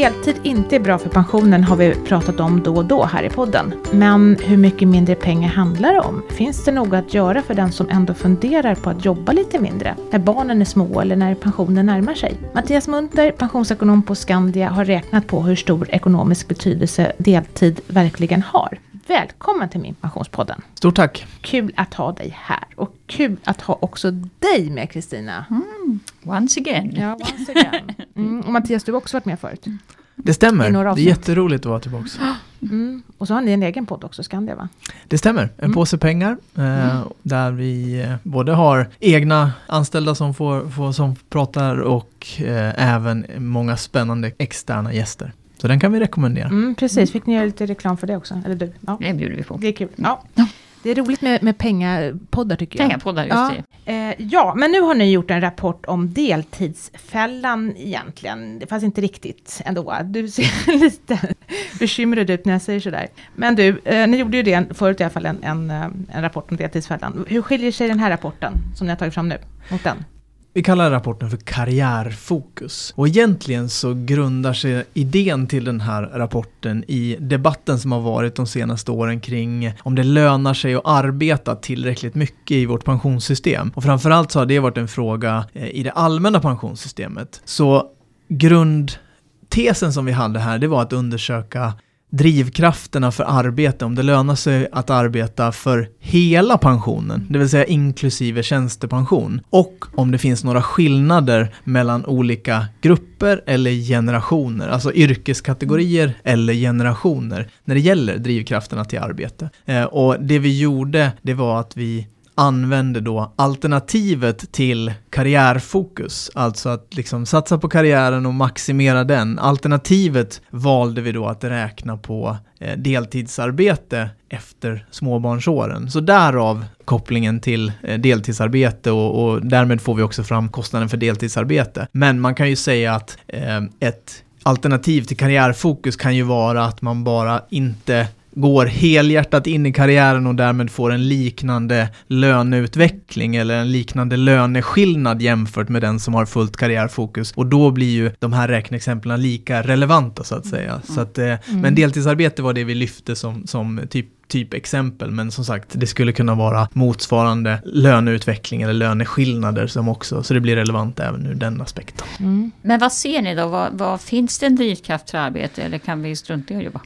deltid inte är bra för pensionen har vi pratat om då och då här i podden. Men hur mycket mindre pengar handlar det om? Finns det något att göra för den som ändå funderar på att jobba lite mindre? När barnen är små eller när pensionen närmar sig? Mattias Munter, pensionsekonom på Skandia, har räknat på hur stor ekonomisk betydelse deltid verkligen har. Välkommen till min pensionspodden. Stort tack. Kul att ha dig här och kul att ha också dig med Kristina. Mm, once again. Ja, once again. Mm, och Mattias, du har också varit med förut. Det stämmer. Det är jätteroligt att vara tillbaka. Mm. Och så har ni en egen podd också, Skandia va? Det stämmer. En Mm. påse pengar eh, där vi eh, både har egna anställda som, får, får, som pratar och eh, även många spännande externa gäster. Så den kan vi rekommendera. Mm, precis, fick ni göra lite reklam för det också? Eller du? Ja, Det bjuder vi på. det är kul. Ja. Det är roligt med, med pengapoddar tycker jag. Pengapoddar, just Ja. det. Eh, ja, men nu har ni gjort en rapport om deltidsfällan egentligen. Det fanns inte riktigt ändå. Du ser lite bekymrad ut när jag säger sådär. Men du, eh, ni gjorde ju det förut i alla fall, en, en, eh, en rapport om deltidsfällan. Hur skiljer sig den här rapporten som ni har tagit fram nu mot den? Vi kallar rapporten för karriärfokus. Och egentligen så grundar sig idén till den här rapporten i debatten som har varit de senaste åren kring om det lönar sig att arbeta tillräckligt mycket i vårt pensionssystem. Och framförallt så har det varit en fråga eh, i det allmänna pensionssystemet. Så grundtesen som vi hade här, det var att undersöka drivkrafterna för arbete, om det lönar sig att arbeta för hela pensionen, det vill säga inklusive tjänstepension. Och om det finns några skillnader mellan olika grupper eller generationer, alltså yrkeskategorier eller generationer, när det gäller drivkrafterna till arbete. Eh, och det vi gjorde, det var att vi använde då alternativet till karriärfokus, alltså att liksom satsa på karriären och maximera den. Alternativet valde vi då att räkna på eh, deltidsarbete efter småbarnsåren. Så därav kopplingen till eh, deltidsarbete och, och därmed får vi också fram kostnaden för deltidsarbete. Men man kan ju säga att eh, ett alternativ till karriärfokus kan ju vara att man bara inte går helhjärtat in i karriären och därmed får en liknande löneutveckling eller en liknande löneskillnad jämfört med den som har fullt karriärfokus. Och då blir ju de här räkneexemplen lika relevanta så att säga. Så att, eh, Men deltidsarbete var det vi lyfte som, som typ typ exempel, men som sagt, det skulle kunna vara motsvarande löneutveckling eller löneskillnader som också, så det blir relevant även ur den aspekten. Mm. Men vad ser ni då? Vad, vad, finns det en drivkraft för arbete eller kan vi strunta i att jobba?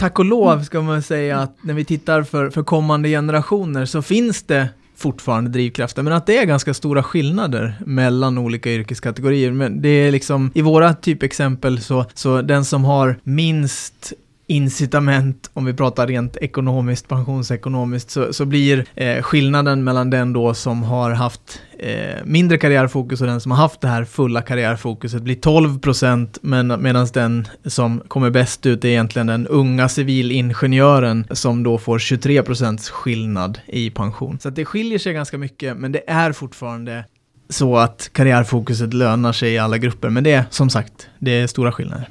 Tack och lov ska man säga att när vi tittar för, för kommande generationer så finns det fortfarande drivkrafter, men att det är ganska stora skillnader mellan olika yrkeskategorier. Men det är liksom, i våra typexempel så, så den som har minst incitament, om vi pratar rent ekonomiskt, pensionsekonomiskt, så, så blir eh, skillnaden mellan den då som har haft eh, mindre karriärfokus och den som har haft det här fulla karriärfokuset blir 12 procent, men, medan den som kommer bäst ut är egentligen den unga civilingenjören som då får 23 procents skillnad i pension. Så att det skiljer sig ganska mycket men det är fortfarande så att karriärfokuset lönar sig i alla grupper men det är som sagt, det är stora skillnader.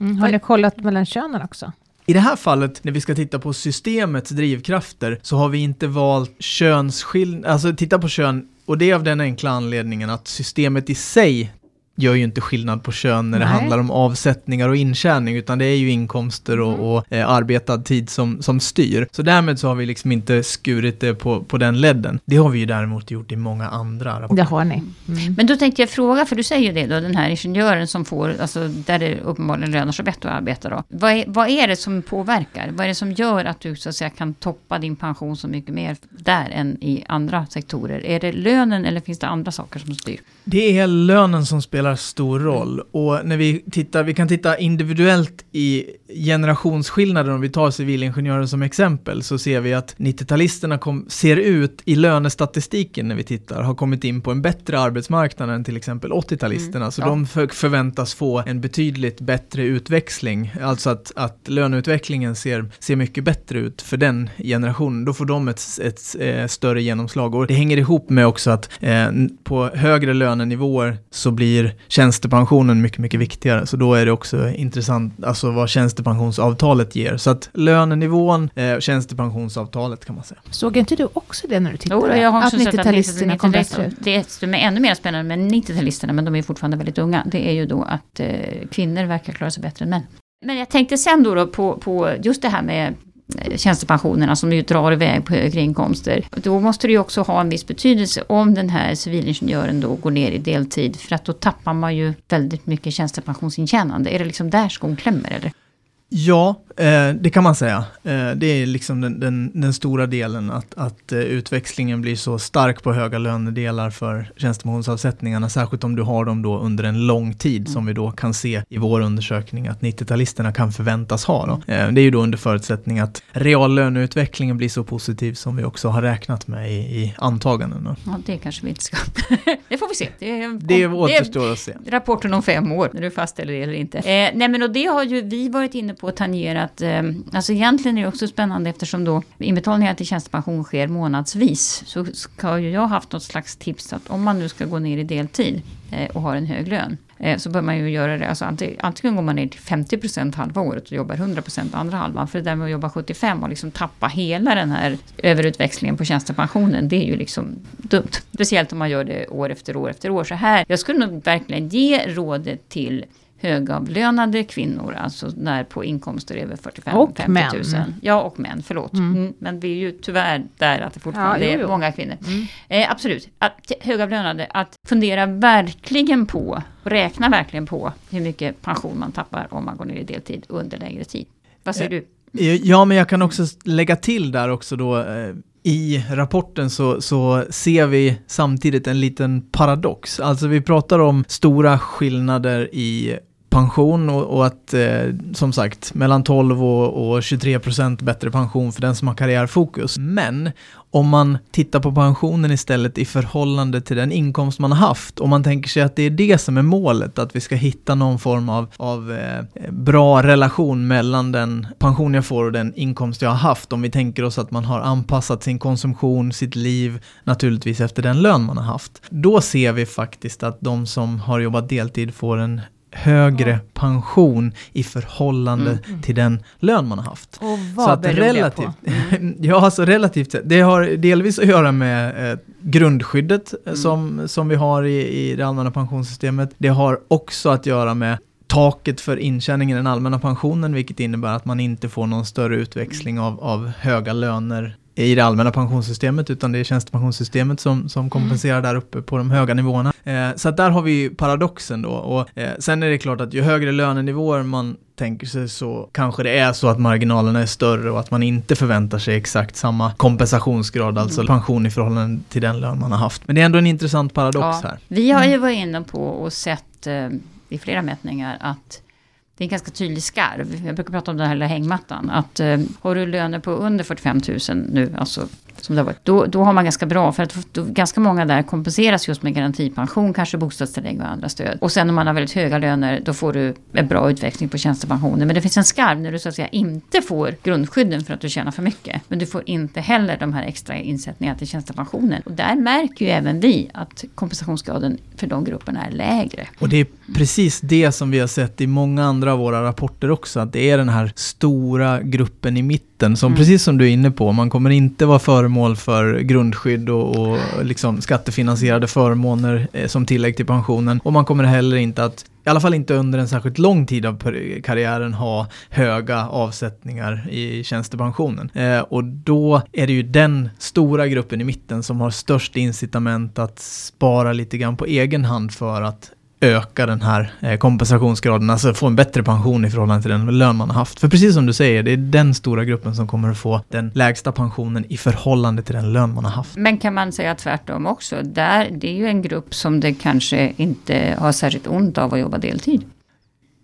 Mm. Har ni kollat mellan könen också? I det här fallet, när vi ska titta på systemets drivkrafter, så har vi inte valt könsskillnad, alltså titta på kön, och det är av den enkla anledningen att systemet i sig gör ju inte skillnad på kön när det Nej. handlar om avsättningar och intjäning, utan det är ju inkomster och, och eh, arbetad tid som, som styr. Så därmed så har vi liksom inte skurit det på, på den ledden. Det har vi ju däremot gjort i många andra rapporter. Det har ni. Mm. Men då tänkte jag fråga, för du säger ju det då, den här ingenjören som får, alltså där det uppenbarligen lönar sig bättre att arbeta då. Vad är, vad är det som påverkar? Vad är det som gör att du så att säga kan toppa din pension så mycket mer där än i andra sektorer? Är det lönen eller finns det andra saker som styr? Det är lönen som spelar stor roll. Och när vi tittar, vi kan titta individuellt i generationsskillnader om vi tar civilingenjörer som exempel så ser vi att 90-talisterna kom, ser ut i lönestatistiken när vi tittar har kommit in på en bättre arbetsmarknad än till exempel 80-talisterna Mm, så ja. de för, förväntas få en betydligt bättre utväxling, alltså att, att löneutvecklingen ser, ser mycket bättre ut för den generationen, då får de ett, ett, eh, större genomslag. Och det hänger ihop med också att eh, på högre lönenivåer så blir tjänstepensionen mycket, mycket viktigare. Så då är det också intressant, alltså vad tjänstepensionsavtalet ger. Så att lönenivån, eh, tjänstepensionsavtalet kan man säga. Såg inte du också det när du tittade? Jo, jag har också att sett att 90-talisterna kom bättre 90-talisterna, ut? det som är ännu mer spännande med 90-talisterna, men de är fortfarande väldigt unga, det är ju då att eh, kvinnor verkar klara sig bättre än män. Men jag tänkte sen då, då på, på just det här med Eh, tjänstepensionerna som ju drar iväg på högre inkomster. Då måste det ju också ha en viss betydelse om den här civilingenjören då går ner i deltid. För att då tappar man ju väldigt mycket tjänstepensionsintjänande. Är det liksom där skon klämmer eller? Ja, eh, det kan man säga. Eh, det är liksom den, den, den stora delen, att, att eh, utväxlingen blir så stark på höga lönedelar för tjänstepensionsavsättningarna, särskilt om du har dem då under en lång tid, som vi då kan se i vår undersökning att 90-talisterna kan förväntas ha. Då. Det är ju då under förutsättning att reallöneutvecklingen blir så positiv som vi också har räknat med i, i antagandena. Ja, det kanske vi inte ska... det får vi se. Det, är- Det återstår att se. rapporten om fem år, när du fastställer det eller inte. Eh, nej men och det har ju vi varit inne på på och tangerat. Eh, alltså egentligen är det också spännande eftersom då inbetalningar till tjänstepension sker månadsvis. Så ska ju jag haft något slags tips att om man nu ska gå ner i deltid eh, och har en hög lön. Eh, så bör man ju göra det, alltså antingen, antingen går man ner till 50% halva året och jobbar 100% andra halvan. För det där med att jobba 75 och liksom tappa hela den här överutväxlingen på tjänstepensionen, det är ju liksom dumt. Speciellt om man gör det år efter år efter år. Så här, jag skulle nog verkligen ge rådet till högavlönade kvinnor, alltså när på inkomster över 45 Och 50 män. 000. Ja, och män, förlåt. Mm. Men vi är ju tyvärr där att det fortfarande Ja, jo, är jo. många kvinnor. Eh, absolut, att, högavlönade, att fundera verkligen på, och räkna verkligen på hur mycket pension man tappar om man går ner i deltid under längre tid. Vad säger Eh, du? Ja, men jag kan också lägga till där också då eh, i rapporten så, så ser vi samtidigt en liten paradox. Alltså vi pratar om stora skillnader i pension och, och att eh, som sagt mellan 12 och, och 23 procent bättre pension för den som har karriärfokus. Men om man tittar på pensionen istället i förhållande till den inkomst man har haft, om man tänker sig att det är det som är målet, att vi ska hitta någon form av, av eh, bra relation mellan den pension jag får och den inkomst jag har haft, om vi tänker oss att man har anpassat sin konsumtion, sitt liv, naturligtvis efter den lön man har haft. Då ser vi faktiskt att de som har jobbat deltid får en högre pension i förhållande till den lön man har haft. Och Så vad att beror det relativt, på? ja, alltså relativt sett. Det har delvis att göra med eh, grundskyddet eh, som, som vi har i, i det allmänna pensionssystemet. Det har också att göra med taket för intjäning i den allmänna pensionen, vilket innebär att man inte får någon större utväxling av, av höga löner i det allmänna pensionssystemet, utan det är tjänstepensionssystemet som, som kompenserar där uppe på de höga nivåerna. Eh, så att där har vi paradoxen då. Och, eh, sen är det klart att ju högre lönenivåer man tänker sig så kanske det är så att marginalerna är större och att man inte förväntar sig exakt samma kompensationsgrad, alltså pension i förhållande till den lön man har haft. Men det är ändå en intressant paradox Ja, här. Vi har ju varit inne på och sett eh, i flera mätningar att det är en ganska tydlig skarv. Jag brukar prata om den här lilla hängmattan. Att eh, har du löner på under 45 000 nu, alltså som det har varit, då, då har man ganska bra, för att då, ganska många där kompenseras just med garantipension, kanske bostadstillägg och andra stöd. Och sen om man har väldigt höga löner, då får du en bra utväxling på tjänstepensionen. Men det finns en skarv när du så att säga inte får grundskydden för att du tjänar för mycket. Men du får inte heller de här extra insättningarna till tjänstepensionen. Och där märker ju även vi att kompensationsgraden för de grupperna är lägre. Och det är precis det som vi har sett i många andra av våra rapporter också, att det är den här stora gruppen i mitten som, Mm. precis som du är inne på, man kommer inte vara föremål för grundskydd och, och liksom skattefinansierade förmåner eh, som tillägg till pensionen. Och man kommer heller inte att, i alla fall inte under en särskilt lång tid av karriären, ha höga avsättningar i tjänstepensionen. Eh, och då är det ju den stora gruppen i mitten som har störst incitament att spara lite grann på egen hand för att öka den här eh, kompensationsgraden, alltså få en bättre pension i förhållande till den lön man har haft. För precis som du säger, det är den stora gruppen som kommer att få den lägsta pensionen i förhållande till den lön man har haft. Men kan man säga tvärtom också? Där, det är ju en grupp som det kanske inte har särskilt ont av att jobba deltid.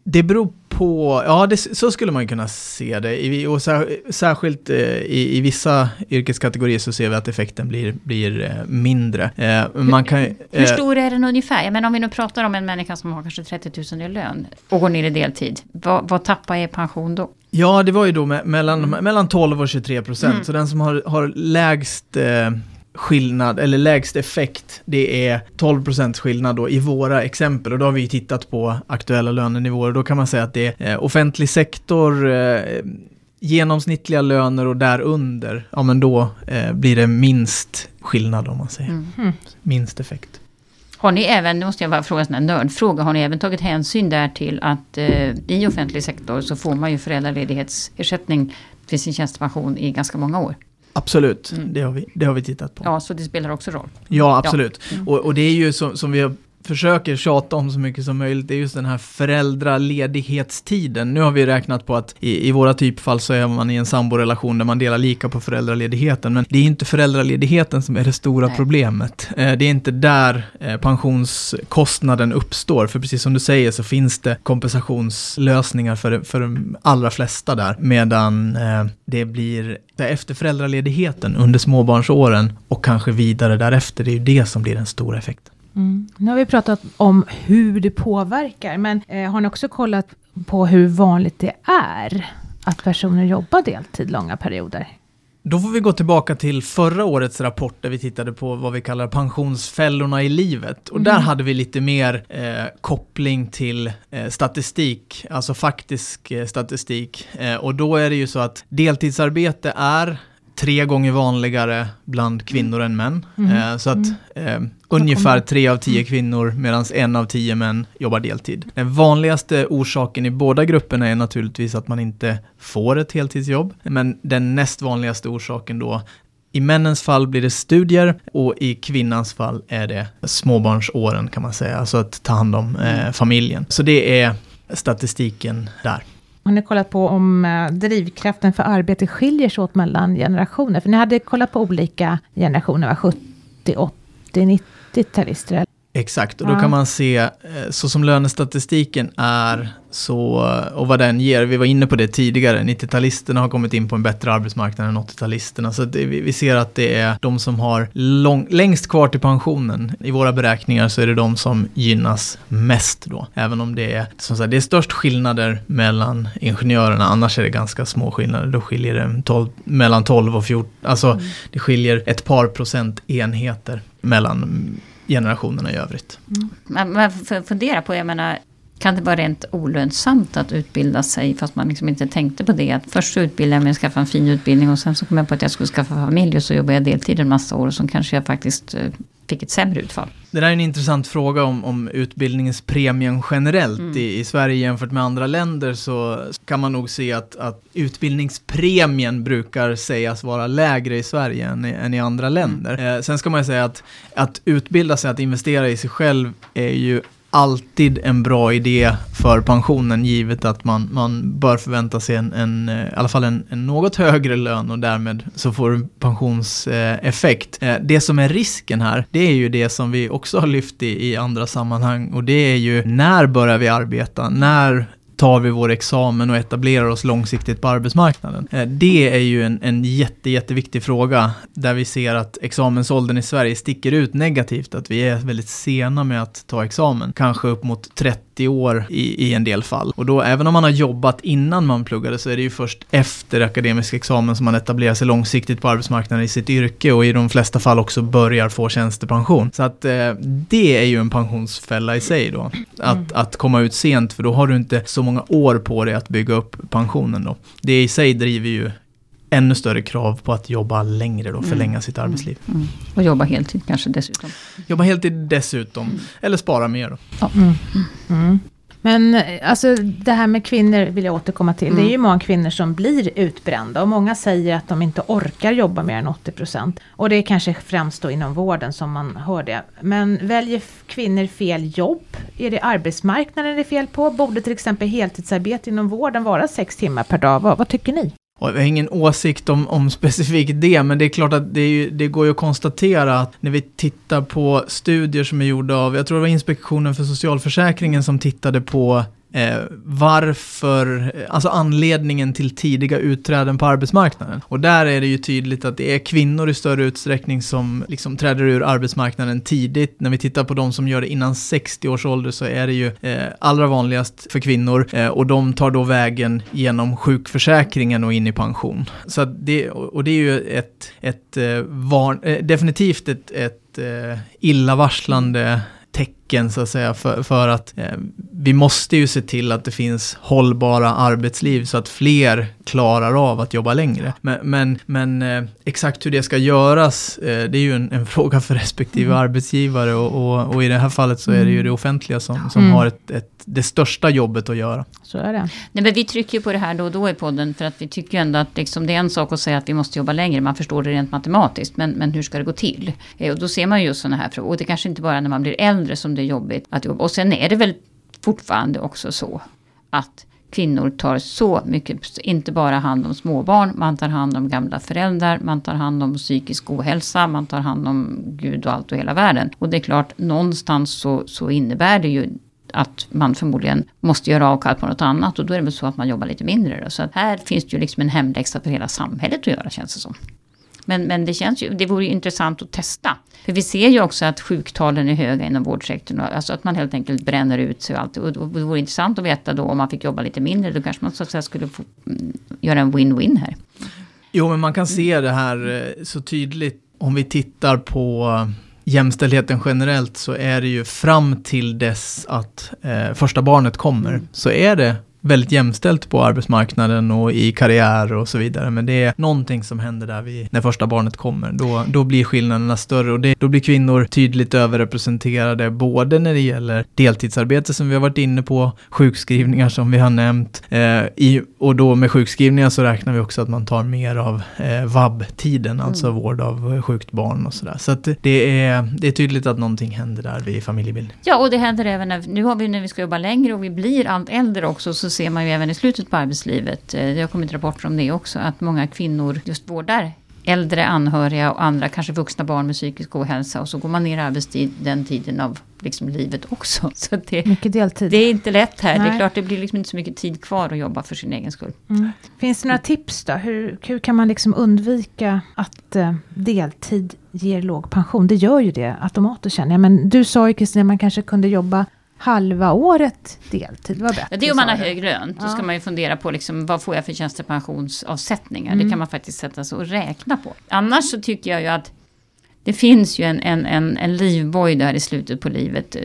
Det beror på, ja det, så skulle man kunna se det. I, och sär, särskilt eh, i, i vissa yrkeskategorier så ser vi att effekten blir, blir eh, mindre. Eh, man kan, Hur eh, stor är den ungefär? Menar om vi nu pratar om en människa som har kanske 30 000 i lön och går ner i deltid. Vad, vad tappar er pension då? Ja, det var ju då me mellan, mellan 12 och 23 procent. Mm. Så den som har, har lägst eh, skillnad, eller lägst effekt, det är 12% skillnad då i våra exempel. Och då har vi tittat på aktuella lönenivåer. Då kan man säga att det är eh, offentlig sektor, eh, genomsnittliga löner och därunder, ja men då eh, blir det minst skillnad om man säger. Mm. Minst effekt. Har ni även, nu måste jag bara fråga en nördfråga, har ni även tagit hänsyn där till att eh, i offentlig sektor så får man ju föräldraledighetsersättning till sin tjänstepension i ganska många år? Absolut, Mm. det, har vi, det har vi tittat på. Ja, så det spelar också roll. Ja, absolut. Mm. Och, och det är ju som, som vi har försöker tjata om så mycket som möjligt, är just den här föräldraledighetstiden. Nu har vi räknat på att i, i våra typfall så är man i en samborelation där man delar lika på föräldraledigheten, men det är inte föräldraledigheten som är det stora Nej. problemet. Eh, det är inte där eh, pensionskostnaden uppstår, för precis som du säger så finns det kompensationslösningar för, för de allra flesta där, medan eh, det blir efter föräldraledigheten under småbarnsåren och kanske vidare därefter, det är ju det som blir den stora effekten. Mm. Nu har vi pratat om hur det påverkar, men eh, har ni också kollat på hur vanligt det är att personer jobbar deltid långa perioder? Då får vi gå tillbaka till förra årets rapport där vi tittade på vad vi kallar pensionsfällorna i livet. Och där Mhm. hade vi lite mer eh, koppling till eh, statistik, alltså faktisk eh, statistik. Eh, och då är det ju så att deltidsarbete är tre gånger vanligare bland kvinnor än män. Mhm. Eh, så att Mm. eh, ungefär tre av tio kvinnor medan en av tio män jobbar deltid. Den vanligaste orsaken i båda grupperna är naturligtvis att man inte får ett heltidsjobb. Men den näst vanligaste orsaken då i männens fall blir det studier och i kvinnans fall är det småbarnsåren kan man säga, alltså att ta hand om eh, familjen. Så det är statistiken där. Har ni kollat på om eh, drivkraften för arbete skiljer sig åt mellan generationer? För ni hade kollat på olika generationer, va? 70, 80, 90-talister. Exakt, och då Ja. kan man se, eh, så som lönestatistiken är, så, och vad den ger, vi var inne på det tidigare, 90-talisterna har kommit in på en bättre arbetsmarknad än 80-talisterna, så det, vi, ser att det är de som har lång, längst kvar till pensionen. I våra beräkningar så är det de som gynnas mest då, även om det är, som sagt, det är störst skillnader mellan ingenjörerna, annars är det ganska små skillnader, då skiljer det 12, mellan 12 och 14, alltså det skiljer ett par procent enheter mellan generationerna i övrigt. Man, Men får fundera på, jag menar, kan det vara rent olönsamt att utbilda sig fast man liksom inte tänkte på det? Att först så utbildade jag mig och skaffade en fin utbildning och sen så kom jag på att jag skulle skaffa familj och så jobbade jag deltid en massa år och så kanske jag faktiskt eh, fick ett sämre utfall. Det där är en intressant fråga om, om utbildningspremien generellt. Mm. I, I Sverige jämfört med andra länder så kan man nog se att, att utbildningspremien brukar sägas vara lägre i Sverige än i, än i andra länder. Eh, sen ska man ju säga att, att utbilda sig, att investera i sig själv är ju alltid en bra idé för pensionen givet att man, man bör förvänta sig en, en, eh, i alla fall en, en något högre lön och därmed så får du pensionseffekt. Eh, eh, det som är risken här, det är ju det som vi också har lyft i, i andra sammanhang och det är ju när börjar vi arbeta? När tar vi vår examen och etablerar oss långsiktigt på arbetsmarknaden? Eh, det är ju en, en jätte, jätteviktig fråga där vi ser att examensåldern i Sverige sticker ut negativt, att vi är väldigt sena med att ta examen, kanske upp mot 30 år i, i en del fall. Och då, även om man har jobbat innan man pluggade, så är det ju först efter akademisk examen som man etablerar sig långsiktigt på arbetsmarknaden i sitt yrke och i de flesta fall också börjar få tjänstepension. Så att eh, det är ju en pensionsfälla i sig då, att, Mm. att komma ut sent, för då har du inte så många år på dig att bygga upp pensionen då. Det i sig driver ju ännu större krav på att jobba längre då, Mm. förlänga sitt arbetsliv. Mm. Och jobba heltid kanske dessutom. Jobba heltid dessutom, eller spara mer då. Mm. Mm. Men eh, alltså det här med kvinnor vill jag återkomma till. Det är ju många kvinnor som blir utbrända och många säger att de inte orkar jobba mer än 80 procent. Och det är kanske främst då inom vården som man hör det. Men väljer kvinnor fel jobb? Är det arbetsmarknaden det är fel på? Borde till exempel heltidsarbete inom vården vara sex timmar per dag? Vad, vad tycker ni? Och jag har ingen åsikt om, om specifikt det, men det är klart att det, är ju, det går ju att konstatera att när vi tittar på studier som är gjorda av, jag tror det var Inspektionen för socialförsäkringen som tittade på eh, varför, alltså anledningen till tidiga utträden på arbetsmarknaden. Och där är det ju tydligt att det är kvinnor i större utsträckning som liksom träder ur arbetsmarknaden tidigt. När vi tittar på de som gör det innan 60 års ålder så är det ju eh, allra vanligast för kvinnor eh, och de tar då vägen genom sjukförsäkringen och in i pension. Så det, och det är ju ett, ett, eh, var, eh, definitivt ett, ett eh, illavarslande tecken så att säga för, för att eh, vi måste ju se till att det finns hållbara arbetsliv så att fler klarar av att jobba längre. Men, men, men eh, exakt hur det ska göras, eh, det är ju en, en fråga för respektive mm. arbetsgivare och, och, och, i det här fallet så är det ju mm. det offentliga som, som mm. har ett, ett, det största jobbet att göra. Så är det. Nej, men vi trycker på det här då och då i podden för att vi tycker ändå att liksom, det är en sak att säga att vi måste jobba längre, man förstår det rent matematiskt, men, men hur ska det gå till? Eh, och då ser man ju sådana här frågor, och det kanske inte bara när man blir äldre som det är jobbigt att jobba. Och sen är det väl fortfarande också så att kvinnor tar så mycket, inte bara hand om småbarn, man tar hand om gamla föräldrar, man tar hand om psykisk ohälsa, man tar hand om Gud och allt och hela världen. Och det är klart, någonstans så, så innebär det ju att man förmodligen måste göra avkall på något annat och då är det väl så att man jobbar lite mindre. Då. Så att här finns det ju liksom en hemläxa för hela samhället att göra känns det som. Men, men det känns ju, det vore ju intressant att testa. För vi ser ju också att sjuktalen är höga inom vårdsektorn. Alltså att man helt enkelt bränner ut sig och allt. Och det vore intressant att veta då om man fick jobba lite mindre. Då kanske man så att säga skulle få mm, göra en win-win här. Jo, men man kan se det här eh, så tydligt om vi tittar på eh, jämställdheten generellt så är det ju fram till dess att eh, första barnet kommer så är det väldigt jämställt på arbetsmarknaden och i karriär och så vidare. Men det är någonting som händer där vi, när första barnet kommer. Då, då blir skillnaderna större och det, då blir kvinnor tydligt överrepresenterade både när det gäller deltidsarbete som vi har varit inne på, sjukskrivningar som vi har nämnt. Eh, i, och då med sjukskrivningar så räknar vi också att man tar mer av eh, vab-tiden, mm. alltså vård av sjukt barn och sådär. Så att det är, det är tydligt att någonting händer där vid familjebildning. Ja, och det händer även när, nu har vi när vi ska jobba längre och vi blir allt äldre också så ser man ju även i slutet på arbetslivet, eh, det har kommit rapporter om det också, att många kvinnor just vårdar äldre anhöriga och andra, kanske vuxna barn med psykisk ohälsa. Och så går man ner i arbetstid den tiden av liksom livet också. Så det, mycket deltid. Det är inte lätt här. Nej. Det är klart, det blir liksom inte så mycket tid kvar att jobba för sin egen skull. Mm. Finns det några tips då? Hur, hur kan man liksom undvika att uh, deltid ger låg pension? Det gör ju det automatiskt känner jag. Men du sa ju Kristina, man kanske kunde jobba halva året deltid var bättre. Ja, det är om man har hög lön. Då ja. ska man ju fundera på liksom, vad får jag för tjänstepensionsavsättningar. Mm. Det kan man faktiskt sätta sig och räkna på. Annars så tycker jag ju att det finns ju en, en, en, en livboj där i slutet på livet. Eh,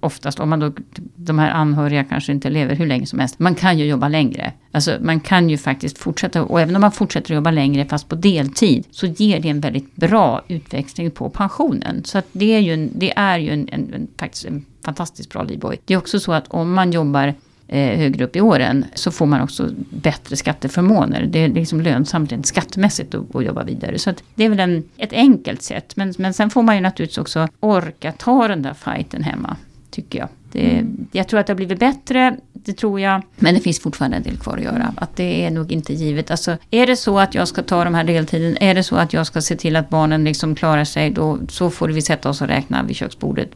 oftast om man då, de här anhöriga kanske inte lever hur länge som helst. Man kan ju jobba längre. Alltså man kan ju faktiskt fortsätta. Och även om man fortsätter jobba längre fast på deltid. Så ger det en väldigt bra utväxling på pensionen. Så att det är ju en, det är ju en, en, en faktiskt en fantastiskt bra livboj. Det är också så att om man jobbar eh, högre upp i åren så får man också bättre skatteförmåner. Det är liksom lönsamt rent skattemässigt att, att jobba vidare. Så det är väl en, ett enkelt sätt. Men, men sen får man ju naturligtvis också orka ta den där fighten hemma, tycker jag. Det, mm. Jag tror att det har blivit bättre, det tror jag. Men det finns fortfarande en del kvar att göra. Att det är nog inte givet. Alltså, är det så att jag ska ta de här deltiden, är det så att jag ska se till att barnen liksom klarar sig, då så får vi sätta oss och räkna vid köksbordet.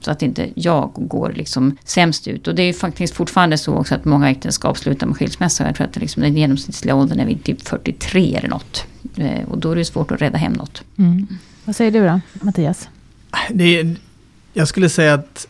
så att inte jag går liksom sämst ut. Och det är faktiskt fortfarande så också att många äktenskap slutar med skilsmässa. Jag tror att liksom, den genomsnittliga åldern är vid typ 43 eller något. Eh, och då är det svårt att rädda hem något. Mm. Vad säger du då, Mattias? Det är, jag skulle säga att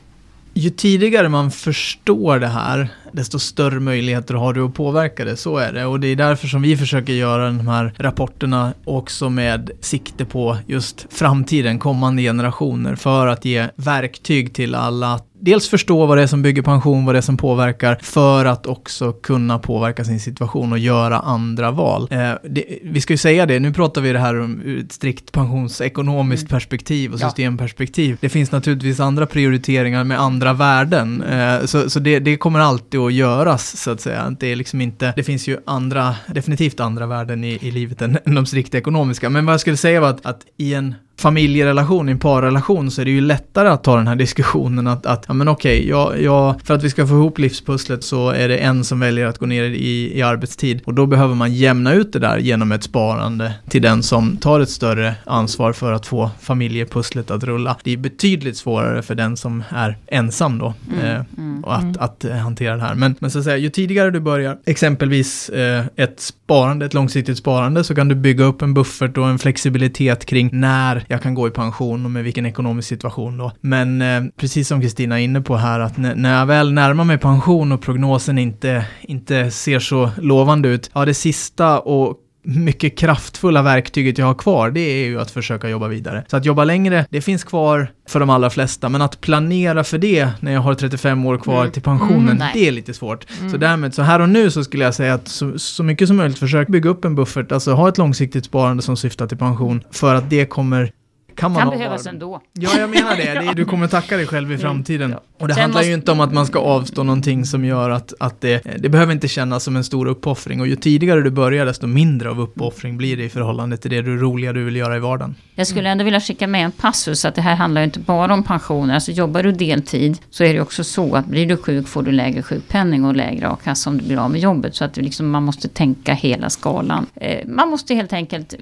ju tidigare man förstår det här, desto större möjligheter har du att påverka det. Så är det. Och det är därför som vi försöker göra de här rapporterna också med sikte på just framtiden, kommande generationer, för att ge verktyg till alla att dels förstå vad det är som bygger pension, vad det är som påverkar, för att också kunna påverka sin situation och göra andra val. Eh, det, vi ska ju säga det, nu pratar vi det här om ur ett strikt pensionsekonomiskt mm. perspektiv och systemperspektiv. Det finns naturligtvis andra prioriteringar med andra värden, eh, så, så det, det, kommer alltid att göras, så att säga. Det, är liksom inte, det finns ju andra, definitivt andra värden i, i livet än, än de strikt ekonomiska. Men vad jag skulle säga var att, att i en familjerelation, i en parrelation så är det ju lättare att ta den här diskussionen att, att ja men okej, jag, jag, för att vi ska få ihop livspusslet så är det en som väljer att gå ner i, i arbetstid och då behöver man jämna ut det där genom ett sparande till den som tar ett större ansvar för att få familjepusslet att rulla. Det är betydligt svårare för den som är ensam då Mm, eh, mm. och att, att eh, hantera det här. Men, men så att säga, ju tidigare du börjar, exempelvis eh, ett sparande, ett långsiktigt sparande, så kan du bygga upp en buffert och en flexibilitet kring när jag kan gå i pension och med vilken ekonomisk situation då. Men eh, precis som Kristina är inne på här, att när, jag väl närmar mig pension och prognosen inte, inte ser så lovande ut, ja det sista och mycket kraftfulla verktyget jag har kvar, det är ju att försöka jobba vidare. Så att jobba längre, det finns kvar för de allra flesta, men att planera för det när jag har 35 år kvar Mm. till pensionen, Mm, det är lite svårt. Mm. Så därmed, så här och nu så skulle jag säga att så, så mycket som möjligt försök bygga upp en buffert, alltså ha ett långsiktigt sparande som syftar till pension, för att det kommer kan man Kan behövas ändå. Ja, jag menar det. det är, du kommer tacka dig själv i framtiden. Ja. Och det Sen handlar ju måste- inte om att man ska avstå någonting som gör att, att det, det behöver inte kännas som en stor uppoffring. Och ju tidigare du börjar, desto mindre av uppoffring blir det i förhållande till det du roliga du vill göra i vardagen. Jag skulle ändå vilja skicka med en passus att det här handlar ju inte bara om pensioner. Alltså jobbar du deltid så är det också så att blir du sjuk får du lägre sjukpenning och lägre a-kassa om du blir av med jobbet. Så att det liksom, man måste tänka hela skalan. Eh, man måste helt enkelt,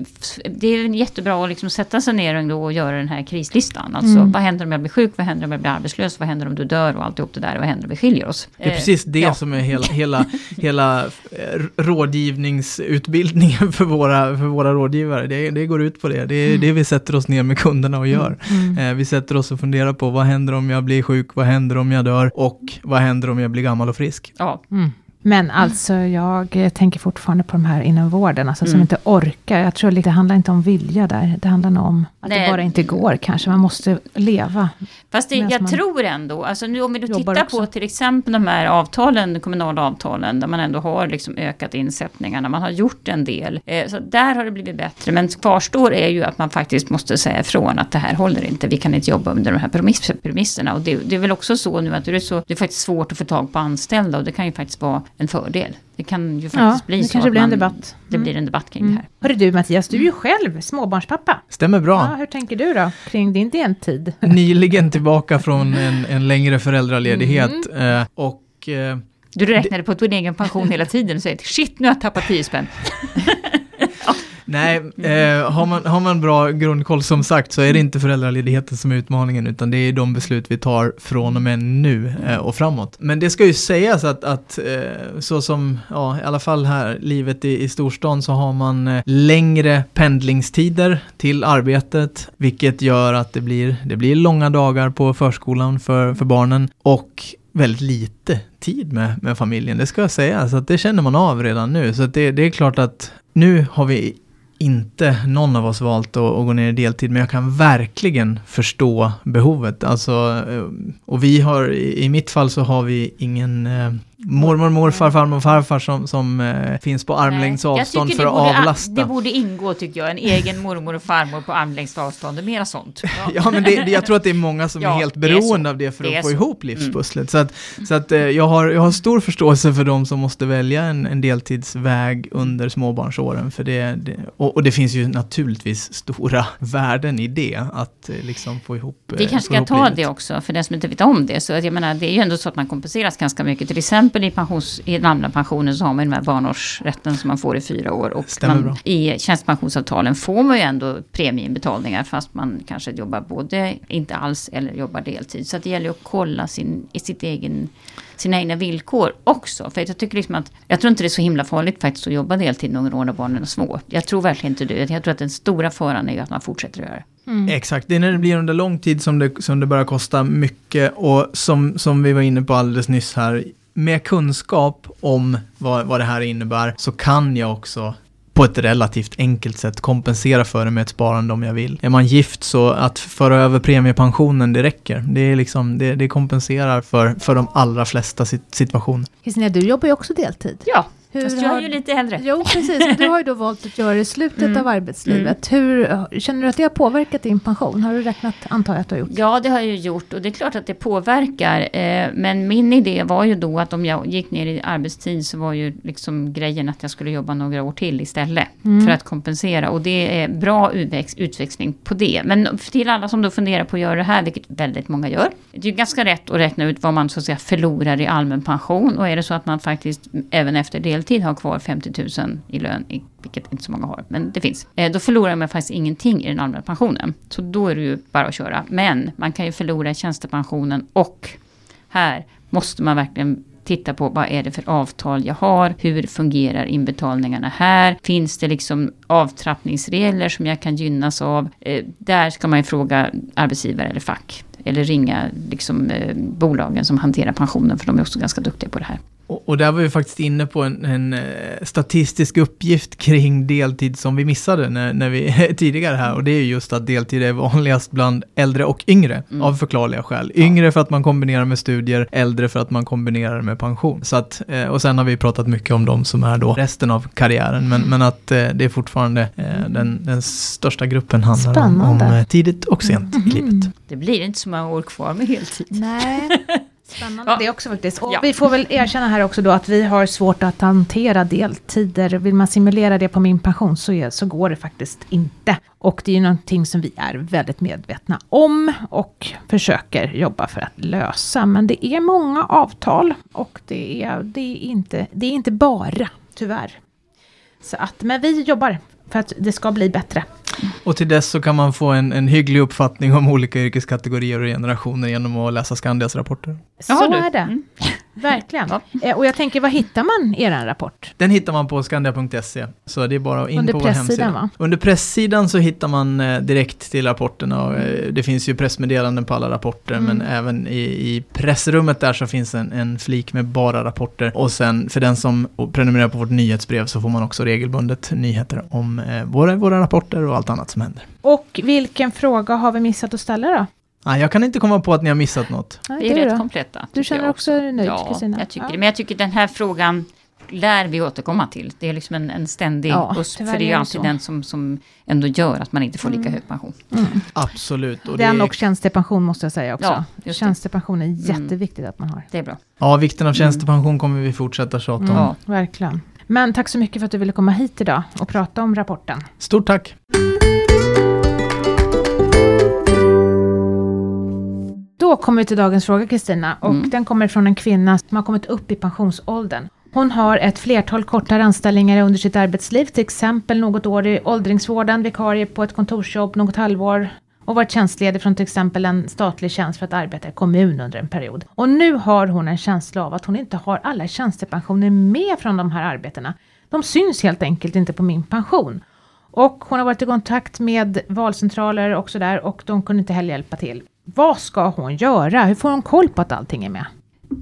det är jättebra att liksom sätta sig ner ändå och göra den här krislistan. Alltså Mm. vad händer om jag blir sjuk, vad händer om jag blir arbetslös, vad händer om du dör och alltihop det där, vad händer om vi skiljer oss. Det är Eh, precis det ja. som är hela, hela, hela eh, rådgivningsutbildningen för våra, för våra rådgivare. Det, det går ut på det. Det är det vi sätter oss ner med kunderna och gör. Mm. Eh, Vi sätter oss och funderar på vad händer om jag blir sjuk, vad händer om jag dör och vad händer om jag blir gammal och frisk. Ja, Mm. Men alltså jag tänker fortfarande på de här inom vården, alltså som Mm. inte orkar. Jag tror det handlar inte om vilja där, det handlar nog om att Nej. det bara inte går kanske. Man måste leva. Fast det, jag tror ändå, alltså nu om vi då tittar också. på till exempel de här avtalen, kommunala avtalen, där man ändå har liksom ökat insättningarna, man har gjort en del. Eh, så där har det blivit bättre, men kvarstår är ju att man faktiskt måste säga ifrån att det här håller inte, vi kan inte jobba under de här premiss, premisserna. Och det, det är väl också så nu att det är, så, det är faktiskt svårt att få tag på anställda och det kan ju faktiskt vara en fördel. Det kan ju faktiskt Ja, bli det så kanske blir en man, debatt. Det Mm. blir en debatt kring Mm. det här. Hörru du Mattias, du är ju själv småbarnspappa. Stämmer bra. Ja, hur tänker du då kring din deltid? Nyligen tillbaka från en, en längre föräldraledighet eh, och eh, Du räknade på din egen pension hela tiden och säger shit nu har jag tappat 10 spänn. Nej, eh, har, man, har man bra grundkoll som sagt så är det inte föräldraledigheten som är utmaningen utan det är de beslut vi tar från och med nu eh, och framåt. Men det ska ju sägas att, att eh, så som, ja i alla fall här, livet i, i storstan så har man eh, längre pendlingstider till arbetet vilket gör att det blir, det blir långa dagar på förskolan för, för barnen och väldigt lite tid med, med familjen, det ska jag säga. Så att det känner man av redan nu. Så att det, det är klart att nu har vi inte någon av oss valt att, att gå ner i deltid, men jag kan verkligen förstå behovet. Alltså, eh, och vi har, i i mitt fall så har vi ingen eh, mormor, morfar, farmor och farfar som, som eh, finns på armlängds avstånd för att borde- avlasta. Det borde ingå tycker jag, en egen mormor och farmor på armlängds avstånd och mera sånt. Ja, men det, jag tror att det är många som Ja, är helt det är beroende av det för Det att få så. ihop livspusslet. Så att, så att eh, jag, har, jag har stor förståelse för de som måste välja en, en deltidsväg under småbarnsåren. För det, det, och, och det finns ju naturligtvis stora värden i det, att eh, liksom få ihop Vi eh, kanske få ska ta livet. det också, för den som inte vet om det. Så att jag menar, det är ju ändå så att man kompenseras ganska mycket. Till exempel i, pensions, i den allmänna pensionen så har man den här barnårsrätten som man får i fyra år. Och man, i tjänstepensionsavtalen får man ju ändå premieinbetalningar fast man kanske jobbar både inte alls eller jobbar deltid. Så att det gäller ju att kolla sin, i sitt egen, sina egna villkor också. För jag tycker liksom att, jag tror inte det är så himla farligt faktiskt att jobba deltid några år när barnen är små. Jag tror verkligen inte det. Jag tror att den stora faran är ju att man fortsätter att göra det. Mm. Exakt, det är när det blir under lång tid som det, som det börjar kosta mycket och som, som vi var inne på alldeles nyss här, med kunskap om vad, vad det här innebär så kan jag också på ett relativt enkelt sätt kompensera för det med ett sparande om jag vill. Är man gift så att föra över premiepensionen, det räcker. Det, är liksom, det, det kompenserar för, för de allra flesta sit- situationer. Kristina, du jobbar ju också deltid. Ja, Hur Fast jag har- är ju lite äldre. Jo, precis. Du har ju då valt att göra det i slutet Mm. av arbetslivet. Hur, känner du att det har påverkat din pension? Har du räknat, antar jag att du har gjort? Ja, det har jag ju gjort och det är klart att det påverkar. Eh, men min idé var ju då att om jag gick ner i arbetstid så var ju liksom grejen att jag skulle jobba några år till istället. Mm. För att kompensera och det är bra utväx, utväxling på det. Men till alla som då funderar på att göra det här, vilket väldigt många gör. Det är ju ganska rätt att räkna ut vad man så att säga förlorar i allmän pension. Och är det så att man faktiskt även efter deltid har kvar 50 000 i lön, vilket inte så många har, men det finns. Eh, då förlorar man faktiskt ingenting i den allmänna pensionen. Så då är det ju bara att köra. Men man kan ju förlora tjänstepensionen och här måste man verkligen titta på vad är det för avtal jag har? Hur fungerar inbetalningarna här? Finns det liksom avtrappningsregler som jag kan gynnas av? Eh, där ska man ju fråga arbetsgivare eller fack. Eller ringa liksom, eh, bolagen som hanterar pensionen för de är också ganska duktiga på det här. Och, och där var vi faktiskt inne på en, en eh, statistisk uppgift kring deltid som vi missade när, när vi tidigare här och det är just att deltid är vanligast bland äldre och yngre Mm. av förklarliga skäl. Yngre för att man kombinerar med studier, äldre för att man kombinerar med pension. Så att, eh, och sen har vi pratat mycket om de som är då resten av karriären men, men att eh, det är fortfarande eh, den, den största gruppen handlar om, om Spännande. eh, tidigt och sent i livet. Det blir inte så många år kvar med heltid. Nej. Spännande Ja. det också faktiskt. Och Ja. vi får väl erkänna här också då att vi har svårt att hantera deltider. Vill man simulera det på min pension så, är, så går det faktiskt inte. Och det är ju någonting som vi är väldigt medvetna om och försöker jobba för att lösa. Men det är många avtal och det är, det är, inte, det är inte bara, tyvärr. Så att, men vi jobbar för att det ska bli bättre. Och till dess så kan man få en, en hygglig uppfattning om olika yrkeskategorier och generationer genom att läsa Skandias rapporter. Så Jaha, är det. Mm. Verkligen. Ja. Eh, Och jag tänker, var hittar man er rapport? Den hittar man på skandia.se, så det är bara in Under på vår pressidan, hemsida. va? Under presssidan så hittar man eh, direkt till rapporterna och eh, det finns ju pressmeddelanden på alla rapporter Mm. men även i, i pressrummet där så finns en, en flik med bara rapporter och sen för den som prenumererar på vårt nyhetsbrev så får man också regelbundet nyheter om eh, våra, våra rapporter och allt annat som händer. Och vilken fråga har vi missat att ställa då? Ah, jag kan inte komma på att ni har missat något. Nej, Vi är rätt då? kompletta. Du känner jag också dig nöjd, Ja, Kristina? jag tycker Ja. det. Men jag tycker den här frågan lär vi återkomma till. Det är liksom en, en ständig Ja, tyvärr för det är ju det alltid så. den som, som ändå gör att man inte får lika Mm. hög pension. Mm. Absolut. Och det Den är, och tjänstepension måste jag säga också. Ja, det. Tjänstepension är jätteviktigt att man har. Det är bra. ja, vikten av tjänstepension kommer vi fortsätta tjata om. Mm, Ja. Verkligen. Men tack så mycket för att du ville komma hit idag och prata om rapporten. Stort tack! Då kommer vi till dagens fråga Kristina och Mm. den kommer från en kvinna som har kommit upp i pensionsåldern. Hon har ett flertal kortare anställningar under sitt arbetsliv, till exempel något år i åldringsvården, vikarie på ett kontorsjobb något halvår och varit tjänstledig från till exempel en statlig tjänst för att arbeta i kommun under en period. Och nu har hon en känsla av att hon inte har alla tjänstepensioner med från de här arbetena. De syns helt enkelt inte på min pension. Och hon har varit i kontakt med valcentraler och sådär och de kunde inte heller hjälpa till. Vad ska hon göra? Hur får hon koll på att allting är med?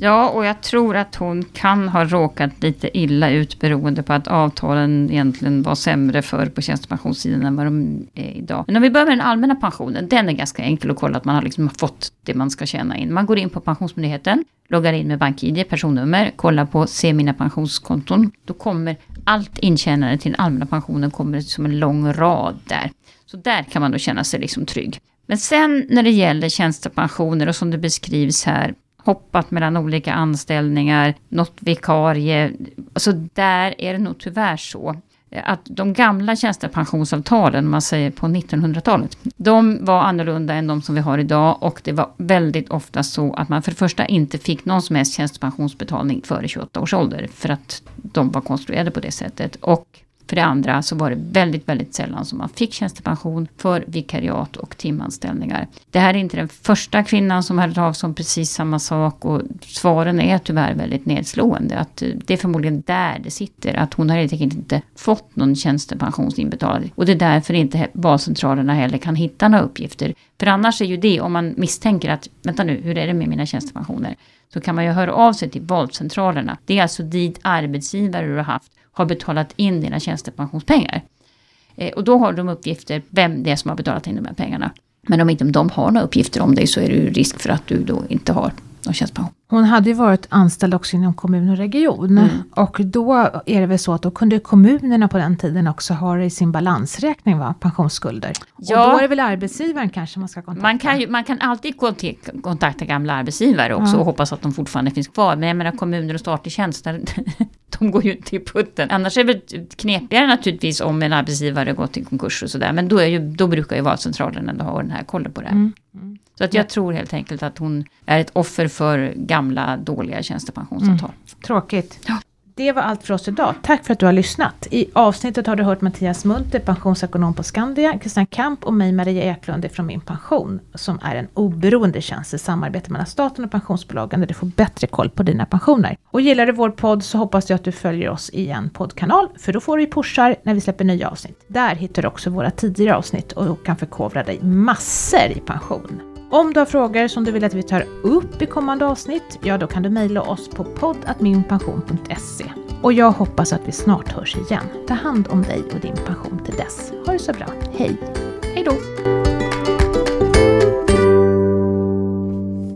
Ja, och jag tror att hon kan ha råkat lite illa ut beroende på att avtalen egentligen var sämre för på tjänstepensionssidan än vad de är idag. Men om vi börjar med den allmänna pensionen, den är ganska enkel att kolla att man har liksom fått det man ska tjäna in. Man går in på Pensionsmyndigheten, loggar in med BankID, personnummer, kollar på Se mina pensionskonton. Då kommer allt intjänande till den allmänna pensionen kommer som en lång rad där. Så där kan man då känna sig liksom trygg. Men sen när det gäller tjänstepensioner och som det beskrivs här, hoppat mellan olika anställningar, något vikarie. Alltså där är det nog tyvärr så att de gamla tjänstepensionsavtalen, om man säger på 1900-talet, de var annorlunda än de som vi har idag och det var väldigt ofta så att man för det första inte fick någon som helst tjänstepensionsbetalning före 28 års ålder för att de var konstruerade på det sättet. Och för det andra så var det väldigt, väldigt sällan som man fick tjänstepension för vikariat och timanställningar. Det här är inte den första kvinnan som hört av sig om precis samma sak och svaren är tyvärr väldigt nedslående. Att eh, det är förmodligen där det sitter, att hon har helt enkelt inte fått någon tjänstepensionsinbetalning. Och det är därför inte valcentralerna heller kan hitta några uppgifter. För annars är ju det, om man misstänker att, vänta nu, hur är det med mina tjänstepensioner? Så kan man ju höra av sig till valcentralerna. Det är alltså dit arbetsgivare du har haft har betalat in dina tjänstepensionspengar. Eh, och då har de uppgifter vem det är som har betalat in de här pengarna. Men om inte de har några uppgifter om dig så är det ju risk för att du då inte har och tjänstepension. Hon hade ju varit anställd också inom kommun och region. Mm. Och då är det väl så att då kunde kommunerna på den tiden också ha det i sin balansräkning, va? pensionsskulder. Ja. Och då är det väl arbetsgivaren kanske man ska kontakta. Man kan, ju, man kan alltid kontakta gamla arbetsgivare också Ja. och hoppas att de fortfarande finns kvar. Men jag menar kommuner och statlig tjänst, där- de går ju inte i putten. Annars är det knepigare naturligtvis om en arbetsgivare går till konkurs och sådär. Men då, är ju, då brukar ju valcentralen ändå ha den här kollen på det. här. Mm. Så att jag tror helt enkelt att hon är ett offer för gamla dåliga tjänstepensionsavtal. Tråkigt. Ja. Det var allt för oss idag. Tack för att du har lyssnat. I avsnittet har du hört Mattias Munter, pensionsekonom på Skandia, Christian Kamp och mig Maria Eklund från Min Pension, som är en oberoende tjänst i samarbete mellan staten och pensionsbolagen där du får bättre koll på dina pensioner. Och gillar du vår podd så hoppas jag att du följer oss i en poddkanal, för då får du pushar när vi släpper nya avsnitt. Där hittar du också våra tidigare avsnitt och kan förkovra dig massor i pension. Om du har frågor som du vill att vi tar upp i kommande avsnitt, ja då kan du mejla oss på poddatminpension.se. Och jag hoppas att vi snart hörs igen. Ta hand om dig och din pension till dess. Ha det så bra. Hej! Hej då!